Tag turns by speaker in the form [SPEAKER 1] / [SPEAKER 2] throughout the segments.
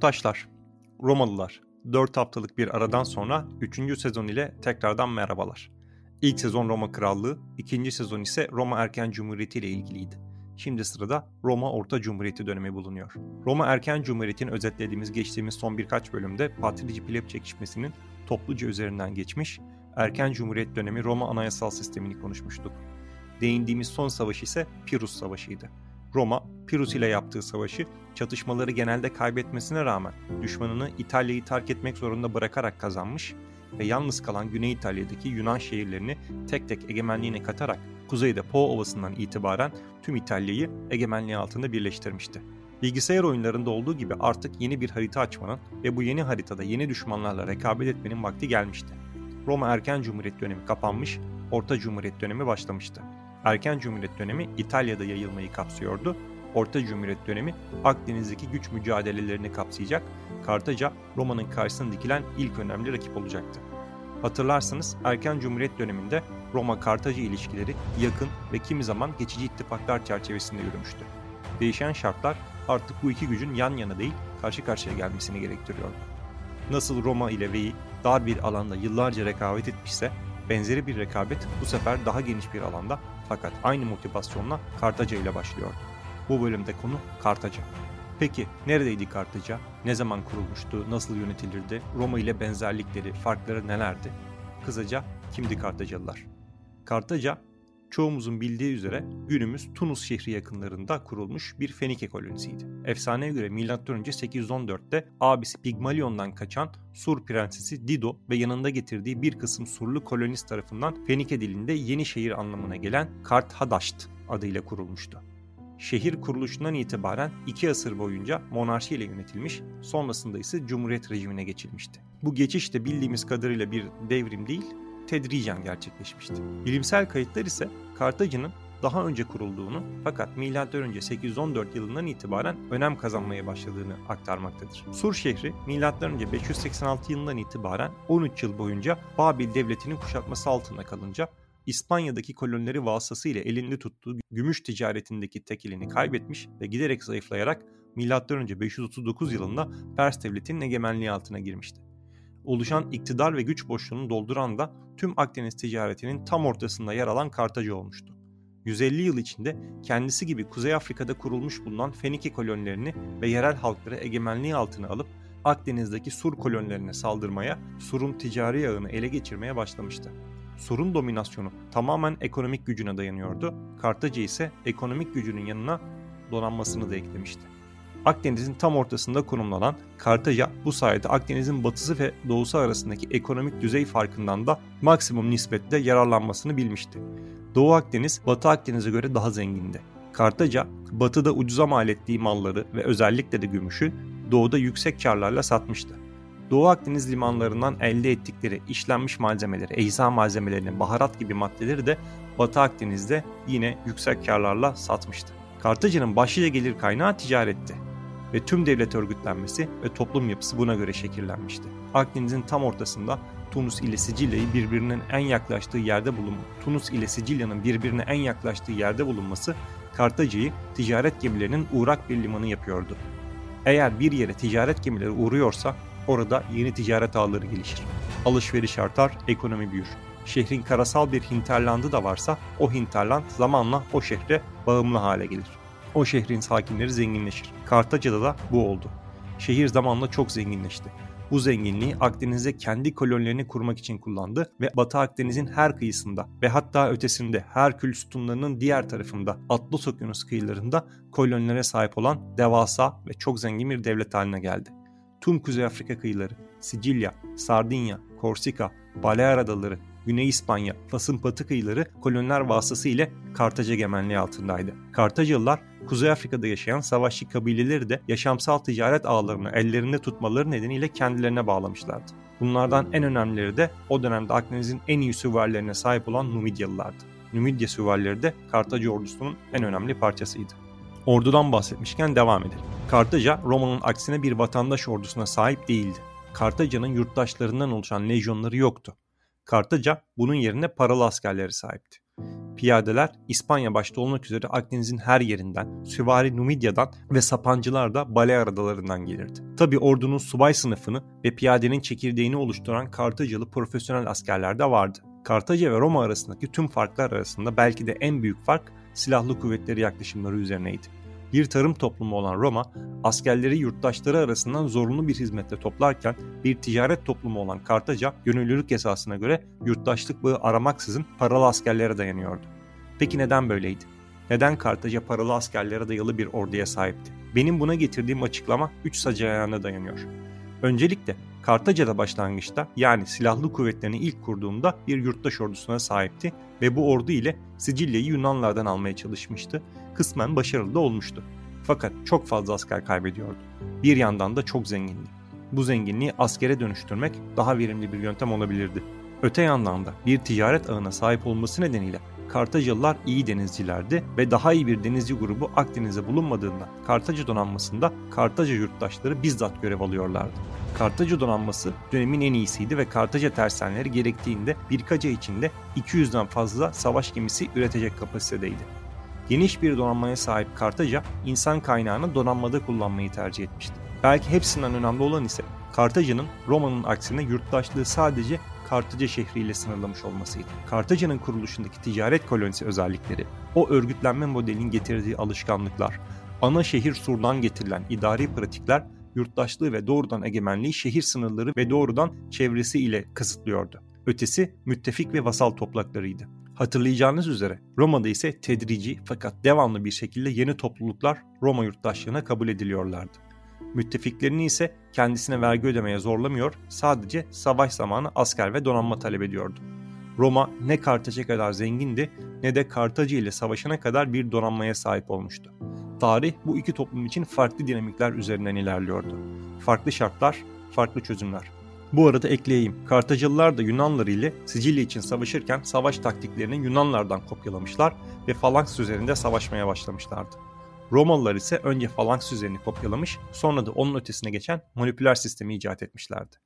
[SPEAKER 1] Yurttaşlar, Romalılar, 4 haftalık bir aradan sonra 3. sezon ile tekrardan merhabalar. İlk sezon Roma Krallığı, ikinci sezon ise Roma Erken Cumhuriyeti ile ilgiliydi. Şimdi sırada Roma Orta Cumhuriyeti dönemi bulunuyor. Roma Erken Cumhuriyeti'ni özetlediğimiz geçtiğimiz son birkaç bölümde Patrici Pleb çekişmesinin topluca üzerinden geçmiş, Erken Cumhuriyet dönemi Roma anayasal sistemini konuşmuştuk. Değindiğimiz son savaş ise Pirus Savaşı'ydı. Roma, Pirus ile yaptığı savaşı çatışmaları genelde kaybetmesine rağmen düşmanını İtalya'yı terk etmek zorunda bırakarak kazanmış ve yalnız kalan Güney İtalya'daki Yunan şehirlerini tek tek egemenliğine katarak kuzeyde Po Ovası'ndan itibaren tüm İtalya'yı egemenliği altında birleştirmişti. Bilgisayar oyunlarında olduğu gibi artık yeni bir harita açmanın ve bu yeni haritada yeni düşmanlarla rekabet etmenin vakti gelmişti. Roma Erken Cumhuriyet dönemi kapanmış, Orta Cumhuriyet dönemi başlamıştı. Erken Cumhuriyet dönemi İtalya'da yayılmayı kapsıyordu. Orta Cumhuriyet dönemi Akdeniz'deki güç mücadelelerini kapsayacak, Kartaca Roma'nın karşısına dikilen ilk önemli rakip olacaktı. Hatırlarsınız Erken Cumhuriyet döneminde Roma-Kartaca ilişkileri yakın ve kimi zaman geçici ittifaklar çerçevesinde yürümüştü. Değişen şartlar artık bu iki gücün yan yana değil karşı karşıya gelmesini gerektiriyordu. Nasıl Roma ile Veii dar bir alanda yıllarca rekabet etmişse benzeri bir rekabet bu sefer daha geniş bir alanda fakat aynı motivasyonla Kartaca ile başlıyordu. Bu bölümde konu Kartaca. Peki neredeydi Kartaca? Ne zaman kurulmuştu? Nasıl yönetilirdi? Roma ile benzerlikleri, farkları nelerdi? Kısaca kimdi Kartacalılar? Kartaca çoğumuzun bildiği üzere günümüz Tunus şehri yakınlarında kurulmuş bir Fenike kolonisiydi. Efsaneye göre M.Ö. 814'te abisi Pigmalion'dan kaçan Sur prensesi Dido ve yanında getirdiği bir kısım Surlu kolonist tarafından Fenike dilinde yeni şehir anlamına gelen Kart Hadaşt adıyla kurulmuştu. Şehir kuruluşundan itibaren iki asır boyunca monarşi ile yönetilmiş, sonrasında ise cumhuriyet rejimine geçilmişti. Bu geçiş de bildiğimiz kadarıyla bir devrim değil, tedricen gerçekleşmişti. Bilimsel kayıtlar ise Kartaca'nın daha önce kurulduğunu fakat M.Ö. 814 yılından itibaren önem kazanmaya başladığını aktarmaktadır. Sur şehri M.Ö. 586 yılından itibaren 13 yıl boyunca Babil devletinin kuşatması altında kalınca İspanya'daki kolonileri vasıtasıyla elinde tuttuğu gümüş ticaretindeki tekilini kaybetmiş ve giderek zayıflayarak M.Ö. 539 yılında Pers devletinin egemenliği altına girmişti oluşan iktidar ve güç boşluğunu dolduran da tüm Akdeniz ticaretinin tam ortasında yer alan Kartaca olmuştu. 150 yıl içinde kendisi gibi Kuzey Afrika'da kurulmuş bulunan Fenike kolonilerini ve yerel halkları egemenliği altına alıp Akdeniz'deki Sur kolonilerine saldırmaya, Sur'un ticari ağını ele geçirmeye başlamıştı. Sur'un dominasyonu tamamen ekonomik gücüne dayanıyordu. Kartaca ise ekonomik gücünün yanına donanmasını da eklemişti. Akdeniz'in tam ortasında konumlanan Kartaca bu sayede Akdeniz'in batısı ve doğusu arasındaki ekonomik düzey farkından da maksimum nispetle yararlanmasını bilmişti. Doğu Akdeniz, Batı Akdeniz'e göre daha zengindi. Kartaca, batıda ucuza mal ettiği malları ve özellikle de gümüşü doğuda yüksek karlarla satmıştı. Doğu Akdeniz limanlarından elde ettikleri işlenmiş malzemeleri, ecza malzemelerini, baharat gibi maddeleri de Batı Akdeniz'de yine yüksek karlarla satmıştı. Kartaca'nın başlıca gelir kaynağı ticaretti ve tüm devlet örgütlenmesi ve toplum yapısı buna göre şekillenmişti. Akdeniz'in tam ortasında Tunus ile Sicilya'yı birbirinin en yaklaştığı yerde bulun Tunus ile Sicilya'nın birbirine en yaklaştığı yerde bulunması Kartaca'yı ticaret gemilerinin uğrak bir limanı yapıyordu. Eğer bir yere ticaret gemileri uğruyorsa orada yeni ticaret ağları gelişir. Alışveriş artar, ekonomi büyür. Şehrin karasal bir hinterlandı da varsa o hinterland zamanla o şehre bağımlı hale gelir o şehrin sakinleri zenginleşir. Kartaca'da da bu oldu. Şehir zamanla çok zenginleşti. Bu zenginliği Akdeniz'de kendi kolonilerini kurmak için kullandı ve Batı Akdeniz'in her kıyısında ve hatta ötesinde Herkül sütunlarının diğer tarafında Atlas Okyanus kıyılarında kolonilere sahip olan devasa ve çok zengin bir devlet haline geldi. Tüm Kuzey Afrika kıyıları, Sicilya, Sardinya, Korsika, Balear Adaları, Güney İspanya, Fas'ın batı kıyıları koloniler vasıtasıyla Kartaca egemenliği altındaydı. Kartacalılar Kuzey Afrika'da yaşayan savaşçı kabileleri de yaşamsal ticaret ağlarını ellerinde tutmaları nedeniyle kendilerine bağlamışlardı. Bunlardan en önemlileri de o dönemde Akdeniz'in en iyi süvarilerine sahip olan Numidyalılardı. Numidya süvarileri de Kartaca ordusunun en önemli parçasıydı. Ordudan bahsetmişken devam edelim. Kartaca Roma'nın aksine bir vatandaş ordusuna sahip değildi. Kartaca'nın yurttaşlarından oluşan lejyonları yoktu. Kartaca bunun yerine paralı askerleri sahipti. piyadeler İspanya başta olmak üzere Akdeniz'in her yerinden, süvari Numidya'dan ve sapancılar da Balear adalarından gelirdi. Tabi ordunun subay sınıfını ve piyadenin çekirdeğini oluşturan Kartacalı profesyonel askerler de vardı. Kartaca ve Roma arasındaki tüm farklar arasında belki de en büyük fark silahlı kuvvetleri yaklaşımları üzerineydi. Bir tarım toplumu olan Roma, askerleri yurttaşları arasından zorunlu bir hizmette toplarken bir ticaret toplumu olan Kartaca, gönüllülük esasına göre yurttaşlık bağı aramaksızın paralı askerlere dayanıyordu. Peki neden böyleydi? Neden Kartaca paralı askerlere dayalı bir orduya sahipti? Benim buna getirdiğim açıklama 3 sacı ayağına dayanıyor. Öncelikle Kartaca'da başlangıçta yani silahlı kuvvetlerini ilk kurduğunda bir yurttaş ordusuna sahipti ve bu ordu ile Sicilya'yı Yunanlardan almaya çalışmıştı. Kısmen başarılı da olmuştu. Fakat çok fazla asker kaybediyordu. Bir yandan da çok zengindi. Bu zenginliği askere dönüştürmek daha verimli bir yöntem olabilirdi. Öte yandan da bir ticaret ağına sahip olması nedeniyle Kartacalılar iyi denizcilerdi ve daha iyi bir denizci grubu Akdeniz'de bulunmadığında Kartaca donanmasında Kartaca yurttaşları bizzat görev alıyorlardı. Kartaca donanması dönemin en iyisiydi ve Kartaca tersanleri gerektiğinde birkaç ay içinde 200'den fazla savaş gemisi üretecek kapasitedeydi. Geniş bir donanmaya sahip Kartaca, insan kaynağını donanmada kullanmayı tercih etmişti. Belki hepsinden önemli olan ise Kartaca'nın Roma'nın aksine yurttaşlığı sadece Kartaca şehriyle sınırlamış olmasıydı. Kartaca'nın kuruluşundaki ticaret kolonisi özellikleri, o örgütlenme modelinin getirdiği alışkanlıklar, ana şehir surdan getirilen idari pratikler yurttaşlığı ve doğrudan egemenliği şehir sınırları ve doğrudan çevresi ile kısıtlıyordu. Ötesi müttefik ve vasal topraklarıydı. Hatırlayacağınız üzere Roma'da ise tedrici fakat devamlı bir şekilde yeni topluluklar Roma yurttaşlığına kabul ediliyorlardı. Müttefiklerini ise kendisine vergi ödemeye zorlamıyor, sadece savaş zamanı asker ve donanma talep ediyordu. Roma ne Kartaca kadar zengindi ne de Kartaca ile savaşana kadar bir donanmaya sahip olmuştu. Tarih bu iki toplum için farklı dinamikler üzerinden ilerliyordu. Farklı şartlar, farklı çözümler. Bu arada ekleyeyim. Kartacalılar da Yunanlar ile Sicilya için savaşırken savaş taktiklerini Yunanlardan kopyalamışlar ve falanks üzerinde savaşmaya başlamışlardı. Romalılar ise önce falanks üzerini kopyalamış, sonra da onun ötesine geçen moleküler sistemi icat etmişlerdi.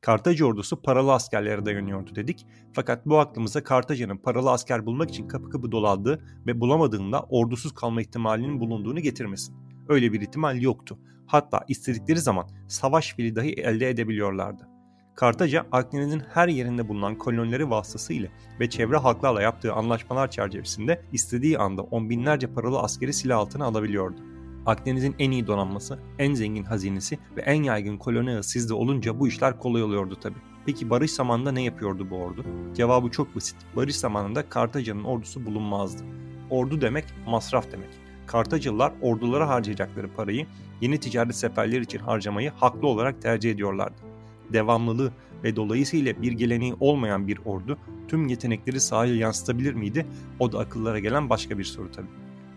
[SPEAKER 1] Kartaca ordusu paralı askerlere dayanıyordu dedik. Fakat bu aklımıza Kartaca'nın paralı asker bulmak için kapı kapı dolandığı ve bulamadığında ordusuz kalma ihtimalinin bulunduğunu getirmesin. Öyle bir ihtimal yoktu. Hatta istedikleri zaman savaş fili dahi elde edebiliyorlardı. Kartaca Akdeniz'in her yerinde bulunan kolonileri vasıtasıyla ve çevre halklarla yaptığı anlaşmalar çerçevesinde istediği anda on binlerce paralı askeri silah altına alabiliyordu. Akdeniz'in en iyi donanması, en zengin hazinesi ve en yaygın koloni ağı sizde olunca bu işler kolay oluyordu tabi. Peki barış zamanında ne yapıyordu bu ordu? Cevabı çok basit. Barış zamanında Kartaca'nın ordusu bulunmazdı. Ordu demek masraf demek. Kartacalılar ordulara harcayacakları parayı yeni ticaret seferleri için harcamayı haklı olarak tercih ediyorlardı. Devamlılığı ve dolayısıyla bir geleneği olmayan bir ordu tüm yetenekleri sahaya yansıtabilir miydi? O da akıllara gelen başka bir soru tabii.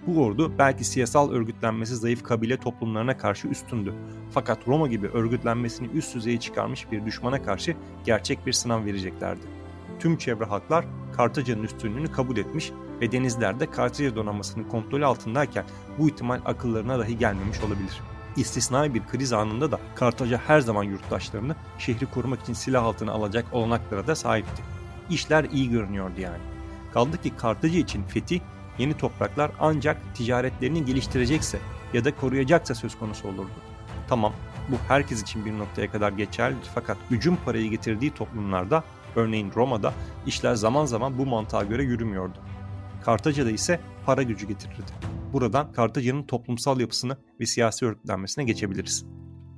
[SPEAKER 1] Bu ordu belki siyasal örgütlenmesi zayıf kabile toplumlarına karşı üstündü. Fakat Roma gibi örgütlenmesini üst düzeye çıkarmış bir düşmana karşı gerçek bir sınav vereceklerdi. Tüm çevre halklar Kartaca'nın üstünlüğünü kabul etmiş ve denizlerde Kartaca donanmasının kontrolü altındayken bu ihtimal akıllarına dahi gelmemiş olabilir. İstisnai bir kriz anında da Kartaca her zaman yurttaşlarını şehri korumak için silah altına alacak olanaklara da sahipti. İşler iyi görünüyordu yani. Kaldı ki Kartaca için fethi yeni topraklar ancak ticaretlerini geliştirecekse ya da koruyacaksa söz konusu olurdu. Tamam bu herkes için bir noktaya kadar geçerli fakat gücün parayı getirdiği toplumlarda örneğin Roma'da işler zaman zaman bu mantığa göre yürümüyordu. Kartaca'da ise para gücü getirirdi. Buradan Kartaca'nın toplumsal yapısını ve siyasi örgütlenmesine geçebiliriz.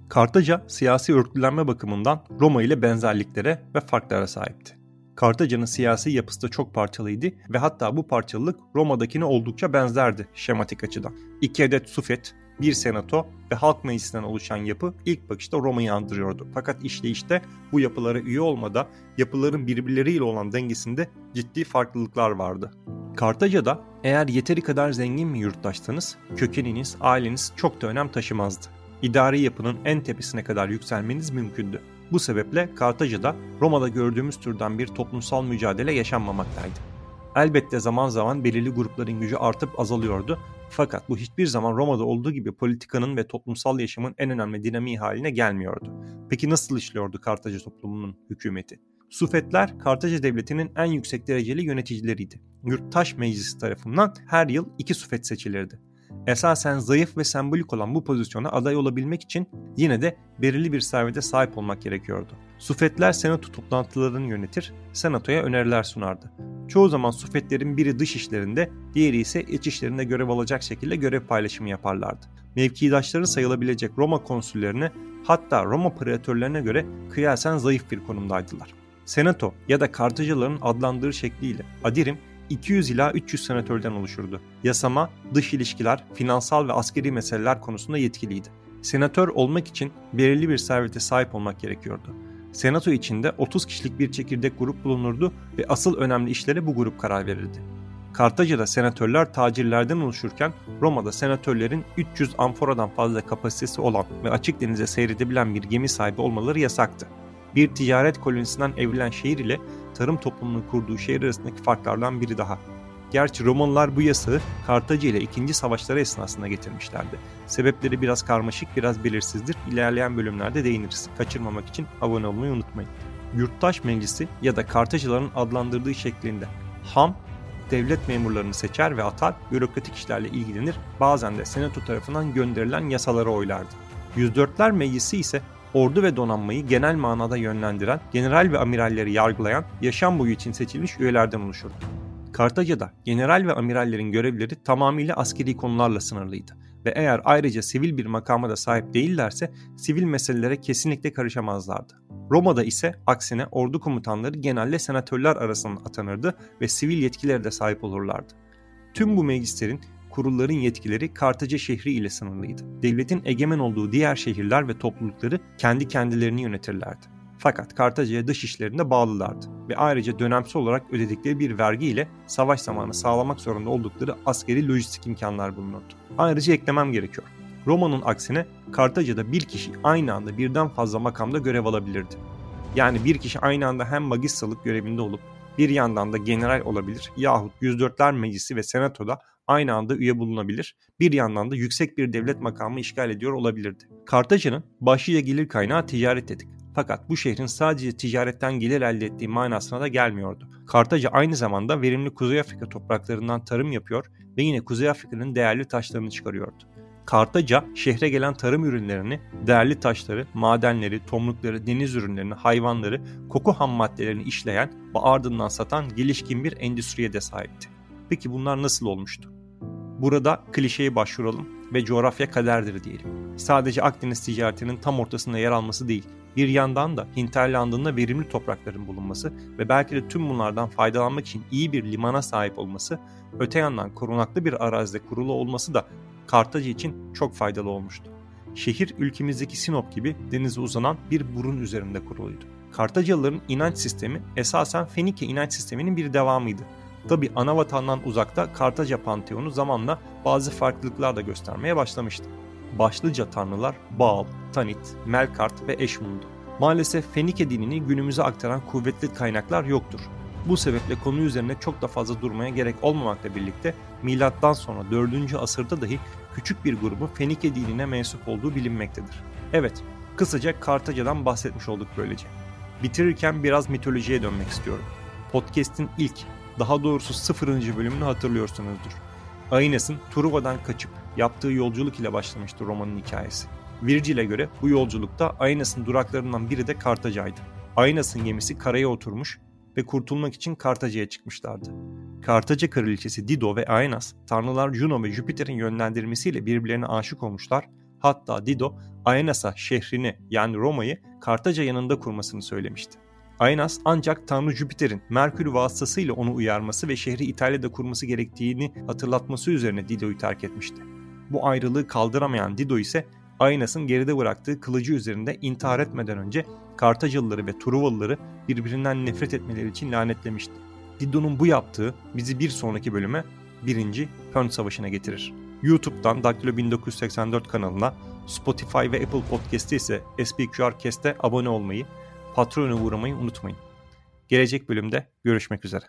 [SPEAKER 1] Kartaca siyasi örgütlenme bakımından Roma ile benzerliklere ve farklara sahipti. Kartaca'nın siyasi yapısı da çok parçalıydı ve hatta bu parçalılık Roma'dakine oldukça benzerdi şematik açıdan. İki adet sufet, bir senato ve halk meclisinden oluşan yapı ilk bakışta Roma'yı andırıyordu. Fakat işleyişte bu yapılara üye olmada yapıların birbirleriyle olan dengesinde ciddi farklılıklar vardı. Kartaca'da eğer yeteri kadar zengin bir yurttaşsanız kökeniniz, aileniz çok da önem taşımazdı. İdari yapının en tepesine kadar yükselmeniz mümkündü. Bu sebeple Kartaca'da Roma'da gördüğümüz türden bir toplumsal mücadele yaşanmamaktaydı. Elbette zaman zaman belirli grupların gücü artıp azalıyordu fakat bu hiçbir zaman Roma'da olduğu gibi politikanın ve toplumsal yaşamın en önemli dinamiği haline gelmiyordu. Peki nasıl işliyordu Kartaca toplumunun hükümeti? Sufetler Kartaca Devleti'nin en yüksek dereceli yöneticileriydi. Yurttaş Meclisi tarafından her yıl iki sufet seçilirdi. Esasen zayıf ve sembolik olan bu pozisyona aday olabilmek için yine de belirli bir servete sahip olmak gerekiyordu. Sufetler senato toplantılarını yönetir, senatoya öneriler sunardı. Çoğu zaman sufetlerin biri dış işlerinde, diğeri ise iç işlerinde görev alacak şekilde görev paylaşımı yaparlardı. Mevkidaşları sayılabilecek Roma konsüllerine hatta Roma preatörlerine göre kıyasen zayıf bir konumdaydılar. Senato ya da Kartacalıların adlandırı şekliyle Adirim 200 ila 300 senatörden oluşurdu. Yasama, dış ilişkiler, finansal ve askeri meseleler konusunda yetkiliydi. Senatör olmak için belirli bir servete sahip olmak gerekiyordu. Senato içinde 30 kişilik bir çekirdek grup bulunurdu ve asıl önemli işlere bu grup karar verirdi. Kartaca'da senatörler tacirlerden oluşurken Roma'da senatörlerin 300 amforadan fazla kapasitesi olan ve açık denize seyredebilen bir gemi sahibi olmaları yasaktı. Bir ticaret kolonisinden evrilen şehir ile tarım toplumunun kurduğu şehir arasındaki farklardan biri daha. Gerçi Romalılar bu yasağı Kartaca ile ikinci savaşları esnasında getirmişlerdi. Sebepleri biraz karmaşık, biraz belirsizdir. İlerleyen bölümlerde değiniriz. Kaçırmamak için abone olmayı unutmayın. Yurttaş Meclisi ya da Kartacaların adlandırdığı şeklinde ham devlet memurlarını seçer ve atar, bürokratik işlerle ilgilenir, bazen de senato tarafından gönderilen yasaları oylardı. 104'ler Meclisi ise ordu ve donanmayı genel manada yönlendiren, general ve amiralleri yargılayan, yaşam boyu için seçilmiş üyelerden oluşurdu. Kartaca'da general ve amirallerin görevleri tamamıyla askeri konularla sınırlıydı ve eğer ayrıca sivil bir makama da sahip değillerse sivil meselelere kesinlikle karışamazlardı. Roma'da ise aksine ordu komutanları genelde senatörler arasından atanırdı ve sivil yetkilere de sahip olurlardı. Tüm bu meclislerin kurulların yetkileri Kartaca şehri ile sınırlıydı. Devletin egemen olduğu diğer şehirler ve toplulukları kendi kendilerini yönetirlerdi. Fakat Kartaca'ya dış işlerinde bağlılardı ve ayrıca dönemsel olarak ödedikleri bir vergi ile savaş zamanı sağlamak zorunda oldukları askeri lojistik imkanlar bulunurdu. Ayrıca eklemem gerekiyor. Roma'nın aksine Kartaca'da bir kişi aynı anda birden fazla makamda görev alabilirdi. Yani bir kişi aynı anda hem magistralık görevinde olup bir yandan da general olabilir yahut 104'ler meclisi ve senatoda aynı anda üye bulunabilir. Bir yandan da yüksek bir devlet makamı işgal ediyor olabilirdi. Kartaca'nın başlıca gelir kaynağı ticaret dedik. Fakat bu şehrin sadece ticaretten gelir elde ettiği manasına da gelmiyordu. Kartaca aynı zamanda verimli Kuzey Afrika topraklarından tarım yapıyor ve yine Kuzey Afrika'nın değerli taşlarını çıkarıyordu. Kartaca şehre gelen tarım ürünlerini, değerli taşları, madenleri, tomrukları, deniz ürünlerini, hayvanları, koku ham maddelerini işleyen ve ardından satan gelişkin bir endüstriye de sahipti. Peki bunlar nasıl olmuştu? Burada klişeye başvuralım ve coğrafya kaderdir diyelim. Sadece Akdeniz ticaretinin tam ortasında yer alması değil, bir yandan da hinterlandında verimli toprakların bulunması ve belki de tüm bunlardan faydalanmak için iyi bir limana sahip olması, öte yandan korunaklı bir arazide kurulu olması da Kartaca için çok faydalı olmuştu. Şehir ülkemizdeki Sinop gibi denize uzanan bir burun üzerinde kuruluydu. Kartacalıların inanç sistemi esasen Fenike inanç sisteminin bir devamıydı. Tabi ana vatandan uzakta Kartaca Panteonu zamanla bazı farklılıklar da göstermeye başlamıştı. Başlıca tanrılar Baal, Tanit, Melkart ve Eşmun'du. Maalesef Fenike dinini günümüze aktaran kuvvetli kaynaklar yoktur. Bu sebeple konu üzerine çok da fazla durmaya gerek olmamakla birlikte milattan sonra 4. asırda dahi küçük bir grubun Fenike dinine mensup olduğu bilinmektedir. Evet, kısaca Kartaca'dan bahsetmiş olduk böylece. Bitirirken biraz mitolojiye dönmek istiyorum. Podcast'in ilk, daha doğrusu sıfırıncı bölümünü hatırlıyorsunuzdur. Aeneas'ın Truva'dan kaçıp yaptığı yolculuk ile başlamıştı romanın hikayesi. Virgil'e göre bu yolculukta Aeneas'ın duraklarından biri de Kartaca'ydı. Aeneas'ın gemisi karaya oturmuş ve kurtulmak için Kartaca'ya çıkmışlardı. Kartaca kraliçesi Dido ve Aenas, tanrılar Juno ve Jüpiter'in yönlendirmesiyle birbirlerine aşık olmuşlar. Hatta Dido, Aenas'a şehrini yani Roma'yı Kartaca yanında kurmasını söylemişti. Aenas ancak Tanrı Jüpiter'in Merkür vasıtasıyla onu uyarması ve şehri İtalya'da kurması gerektiğini hatırlatması üzerine Dido'yu terk etmişti. Bu ayrılığı kaldıramayan Dido ise Aenas'ın geride bıraktığı kılıcı üzerinde intihar etmeden önce Kartacalıları ve Truvalıları birbirinden nefret etmeleri için lanetlemişti. Dido'nun bu yaptığı bizi bir sonraki bölüme 1. Pön Savaşı'na getirir. YouTube'dan Daktilo 1984 kanalına, Spotify ve Apple Podcast'te ise SPQR Cast'e abone olmayı, patrona uğramayı unutmayın. Gelecek bölümde görüşmek üzere.